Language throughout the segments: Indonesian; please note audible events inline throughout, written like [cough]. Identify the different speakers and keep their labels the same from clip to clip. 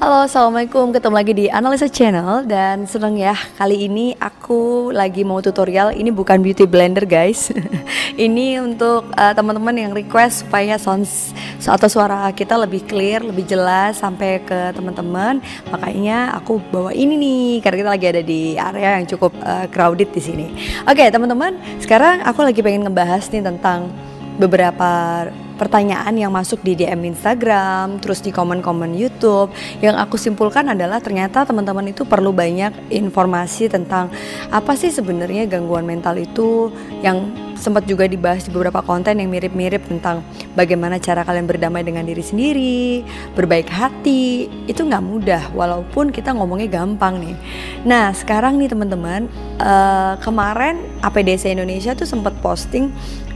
Speaker 1: Halo, assalamualaikum. Ketemu lagi di Analisa Channel dan seneng ya kali ini aku lagi mau tutorial. Ini bukan beauty blender guys. [laughs] ini untuk uh, teman-teman yang request supaya sounds atau suara kita lebih clear, lebih jelas sampai ke teman-teman. Makanya aku bawa ini nih karena kita lagi ada di area yang cukup uh, crowded di sini. Oke, okay, teman-teman. Sekarang aku lagi pengen ngebahas nih tentang beberapa pertanyaan yang masuk di DM Instagram, terus di komen-komen YouTube. Yang aku simpulkan adalah ternyata teman-teman itu perlu banyak informasi tentang apa sih sebenarnya gangguan mental itu yang sempat juga dibahas di beberapa konten yang mirip-mirip tentang bagaimana cara kalian berdamai dengan diri sendiri, berbaik hati. Itu nggak mudah, walaupun kita ngomongnya gampang nih. Nah sekarang nih teman-teman, uh, kemarin APDC Indonesia tuh sempat posting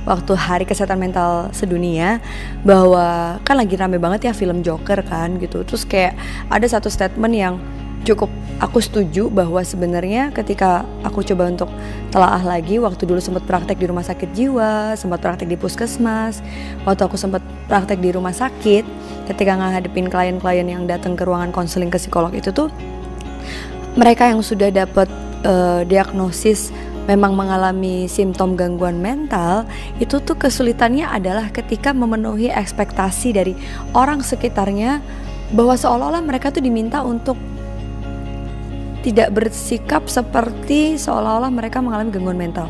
Speaker 1: waktu Hari Kesehatan Mental Sedunia bahwa kan lagi rame banget ya film Joker kan gitu. Terus kayak ada satu statement yang cukup aku setuju bahwa sebenarnya ketika aku coba untuk telaah lagi waktu dulu sempat praktek di rumah sakit jiwa, sempat praktek di puskesmas, waktu aku sempat praktek di rumah sakit, ketika ngadepin klien-klien yang datang ke ruangan konseling ke psikolog itu tuh mereka yang sudah dapat uh, diagnosis memang mengalami simptom gangguan mental, itu tuh kesulitannya adalah ketika memenuhi ekspektasi dari orang sekitarnya bahwa seolah-olah mereka tuh diminta untuk tidak bersikap seperti seolah-olah mereka mengalami gangguan mental.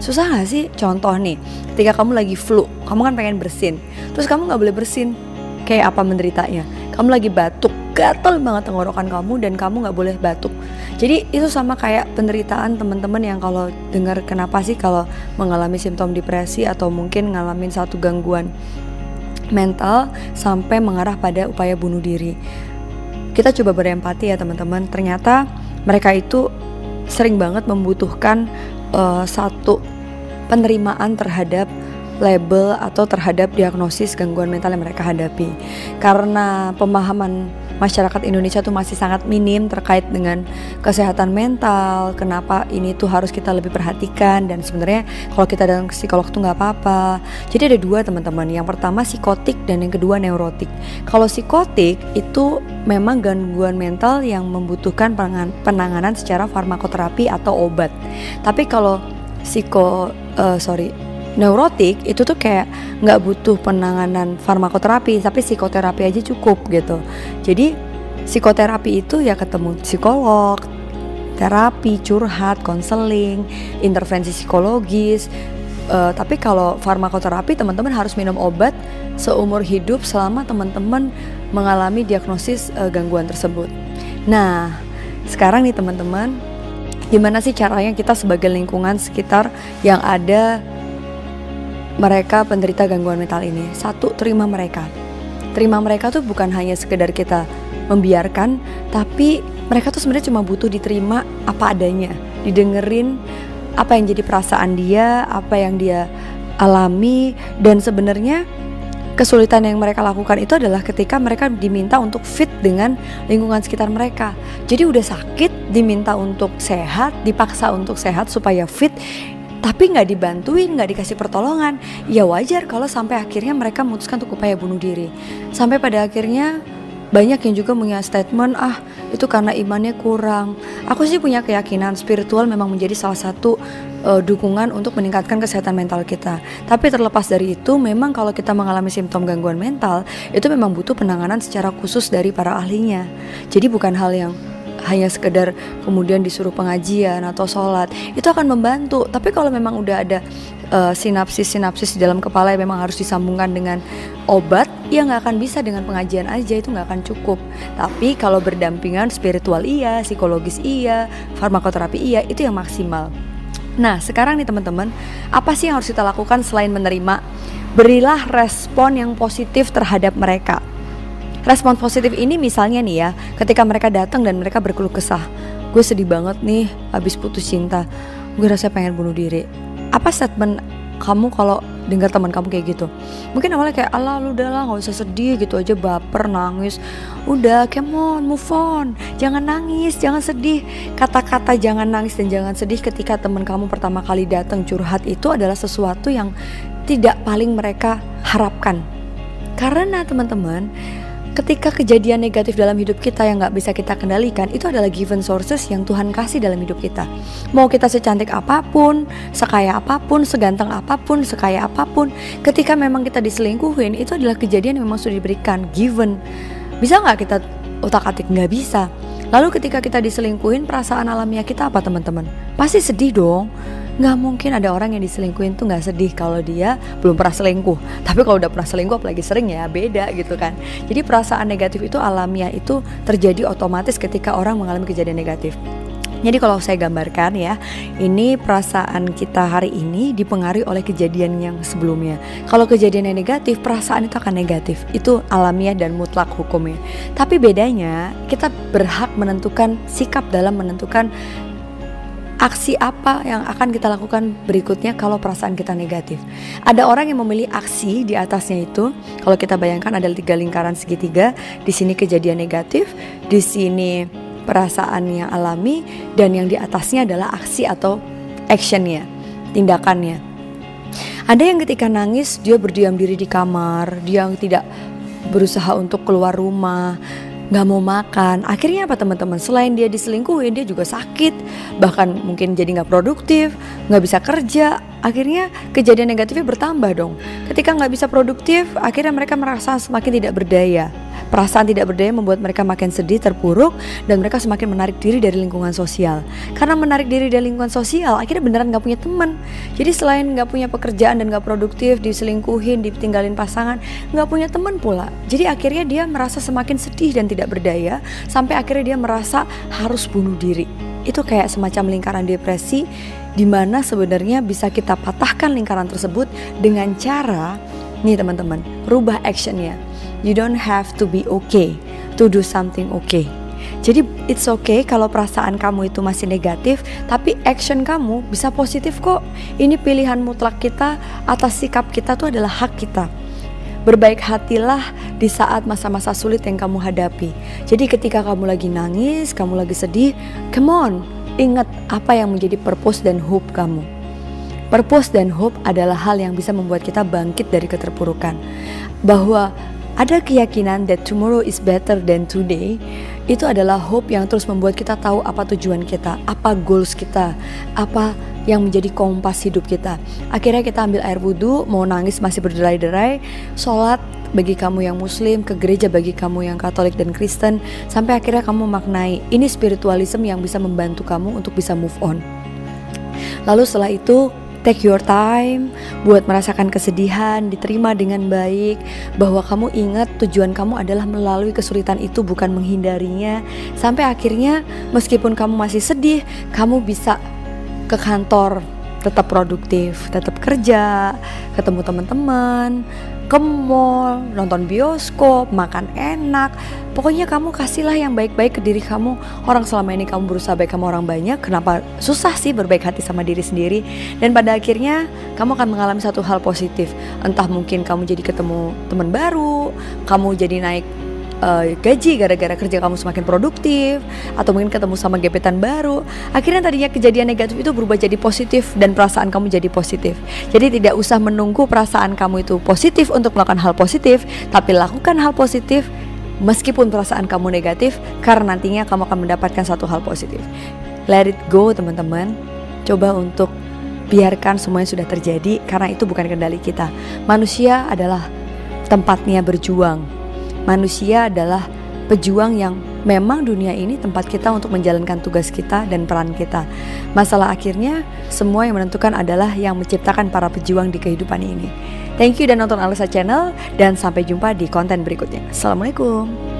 Speaker 1: Susah gak sih? Contoh nih, ketika kamu lagi flu, kamu kan pengen bersin, terus kamu gak boleh bersin, kayak apa menderitanya? Kamu lagi batuk, gatel banget tenggorokan kamu dan kamu nggak boleh batuk. Jadi itu sama kayak penderitaan teman-teman yang kalau dengar kenapa sih kalau mengalami simptom depresi atau mungkin ngalamin satu gangguan mental sampai mengarah pada upaya bunuh diri. Kita coba berempati ya teman-teman. Ternyata mereka itu sering banget membutuhkan uh, satu penerimaan terhadap label atau terhadap diagnosis gangguan mental yang mereka hadapi. Karena pemahaman masyarakat Indonesia tuh masih sangat minim terkait dengan kesehatan mental. Kenapa ini tuh harus kita lebih perhatikan dan sebenarnya kalau kita ke psikolog tuh nggak apa-apa. Jadi ada dua teman-teman. Yang pertama psikotik dan yang kedua neurotik. Kalau psikotik itu memang gangguan mental yang membutuhkan penanganan secara farmakoterapi atau obat. Tapi kalau psiko uh, sorry neurotik itu tuh kayak nggak butuh penanganan farmakoterapi tapi psikoterapi aja cukup gitu. Jadi psikoterapi itu ya ketemu psikolog terapi curhat konseling intervensi psikologis. Uh, tapi kalau farmakoterapi teman-teman harus minum obat seumur hidup selama teman-teman mengalami diagnosis uh, gangguan tersebut. Nah sekarang nih teman-teman gimana sih caranya kita sebagai lingkungan sekitar yang ada mereka penderita gangguan mental ini. Satu, terima mereka. Terima mereka tuh bukan hanya sekedar kita membiarkan, tapi mereka tuh sebenarnya cuma butuh diterima apa adanya, didengerin apa yang jadi perasaan dia, apa yang dia alami dan sebenarnya kesulitan yang mereka lakukan itu adalah ketika mereka diminta untuk fit dengan lingkungan sekitar mereka. Jadi udah sakit, diminta untuk sehat, dipaksa untuk sehat supaya fit tapi nggak dibantuin, nggak dikasih pertolongan, ya wajar kalau sampai akhirnya mereka memutuskan untuk upaya bunuh diri. Sampai pada akhirnya banyak yang juga punya statement ah itu karena imannya kurang. Aku sih punya keyakinan spiritual memang menjadi salah satu uh, dukungan untuk meningkatkan kesehatan mental kita. Tapi terlepas dari itu, memang kalau kita mengalami simptom gangguan mental, itu memang butuh penanganan secara khusus dari para ahlinya. Jadi bukan hal yang hanya sekedar kemudian disuruh pengajian atau sholat itu akan membantu. Tapi kalau memang udah ada uh, sinapsis-sinapsis di dalam kepala yang memang harus disambungkan dengan obat ya nggak akan bisa dengan pengajian aja itu nggak akan cukup. Tapi kalau berdampingan spiritual iya psikologis iya farmakoterapi iya itu yang maksimal. Nah sekarang nih teman-teman apa sih yang harus kita lakukan selain menerima? Berilah respon yang positif terhadap mereka respon positif ini misalnya nih ya ketika mereka datang dan mereka berkeluh kesah gue sedih banget nih habis putus cinta. Gue rasa pengen bunuh diri. Apa statement kamu kalau dengar teman kamu kayak gitu? Mungkin awalnya kayak Allah lu udah lah nggak usah sedih gitu aja baper nangis. Udah come on move on. Jangan nangis jangan sedih. Kata-kata jangan nangis dan jangan sedih ketika teman kamu pertama kali datang curhat itu adalah sesuatu yang tidak paling mereka harapkan. Karena teman-teman ketika kejadian negatif dalam hidup kita yang nggak bisa kita kendalikan itu adalah given sources yang Tuhan kasih dalam hidup kita. Mau kita secantik apa pun sekaya apa pun seganteng apa pun sekaya apa pun ketika memang kita diselingkuhin itu adalah kejadian yang memang sudah diberikan given. Bisa nggak kita otak atik? Nggak bisa. Lalu ketika kita diselingkuhin perasaan alamiah kita apa teman-teman? Pasti sedih dong nggak mungkin ada orang yang diselingkuhin tuh nggak sedih kalau dia belum pernah selingkuh tapi kalau udah pernah selingkuh apalagi sering ya beda gitu kan jadi perasaan negatif itu alamiah itu terjadi otomatis ketika orang mengalami kejadian negatif jadi kalau saya gambarkan ya, ini perasaan kita hari ini dipengaruhi oleh kejadian yang sebelumnya. Kalau kejadian yang negatif, perasaan itu akan negatif. Itu alamiah dan mutlak hukumnya. Tapi bedanya, kita berhak menentukan sikap dalam menentukan aksi apa yang akan kita lakukan berikutnya kalau perasaan kita negatif. Ada orang yang memilih aksi di atasnya itu. Kalau kita bayangkan ada tiga lingkaran segitiga, di sini kejadian negatif, di sini perasaan yang alami, dan yang di atasnya adalah aksi atau actionnya, tindakannya. Ada yang ketika nangis dia berdiam diri di kamar, dia tidak berusaha untuk keluar rumah, nggak mau makan. Akhirnya apa teman-teman? Selain dia diselingkuhin dia juga sakit. Bahkan mungkin jadi nggak produktif nggak bisa kerja. Akhirnya kejadian negatifnya bertambah dong. Ketika nggak bisa produktif akhirnya mereka merasa semakin tidak berdaya Perasaan tidak berdaya membuat mereka makin sedih, terpuruk, dan mereka semakin menarik diri dari lingkungan sosial. Karena menarik diri dari lingkungan sosial, akhirnya beneran gak punya teman. Jadi selain gak punya pekerjaan dan gak produktif, diselingkuhin, ditinggalin pasangan, gak punya teman pula. Jadi akhirnya dia merasa semakin sedih dan tidak berdaya, sampai akhirnya dia merasa harus bunuh diri. Itu kayak semacam lingkaran depresi, di mana sebenarnya bisa kita patahkan lingkaran tersebut dengan cara, nih teman-teman, rubah actionnya you don't have to be okay to do something okay. Jadi it's okay kalau perasaan kamu itu masih negatif, tapi action kamu bisa positif kok. Ini pilihan mutlak kita atas sikap kita tuh adalah hak kita. Berbaik hatilah di saat masa-masa sulit yang kamu hadapi. Jadi ketika kamu lagi nangis, kamu lagi sedih, come on, ingat apa yang menjadi purpose dan hope kamu. Purpose dan hope adalah hal yang bisa membuat kita bangkit dari keterpurukan. Bahwa ada keyakinan that tomorrow is better than today itu adalah hope yang terus membuat kita tahu apa tujuan kita, apa goals kita, apa yang menjadi kompas hidup kita. Akhirnya kita ambil air wudhu, mau nangis masih berderai-derai, sholat bagi kamu yang muslim, ke gereja bagi kamu yang katolik dan kristen, sampai akhirnya kamu maknai ini spiritualisme yang bisa membantu kamu untuk bisa move on. Lalu setelah itu Take your time buat merasakan kesedihan, diterima dengan baik, bahwa kamu ingat tujuan kamu adalah melalui kesulitan itu bukan menghindarinya. Sampai akhirnya meskipun kamu masih sedih, kamu bisa ke kantor tetap produktif, tetap kerja, ketemu teman-teman, ke mall, nonton bioskop, makan enak. Pokoknya kamu kasihlah yang baik-baik ke diri kamu. Orang selama ini kamu berusaha baik sama orang banyak, kenapa susah sih berbaik hati sama diri sendiri? Dan pada akhirnya kamu akan mengalami satu hal positif. Entah mungkin kamu jadi ketemu teman baru, kamu jadi naik uh, gaji gara-gara kerja kamu semakin produktif atau mungkin ketemu sama gebetan baru akhirnya tadinya kejadian negatif itu berubah jadi positif dan perasaan kamu jadi positif. Jadi tidak usah menunggu perasaan kamu itu positif untuk melakukan hal positif tapi lakukan hal positif meskipun perasaan kamu negatif karena nantinya kamu akan mendapatkan satu hal positif. Let it go teman-teman. Coba untuk biarkan semua yang sudah terjadi karena itu bukan kendali kita. Manusia adalah tempatnya berjuang Manusia adalah pejuang yang memang dunia ini tempat kita untuk menjalankan tugas kita dan peran kita. Masalah akhirnya semua yang menentukan adalah yang menciptakan para pejuang di kehidupan ini. Thank you dan nonton Alisa Channel dan sampai jumpa di konten berikutnya. Assalamualaikum.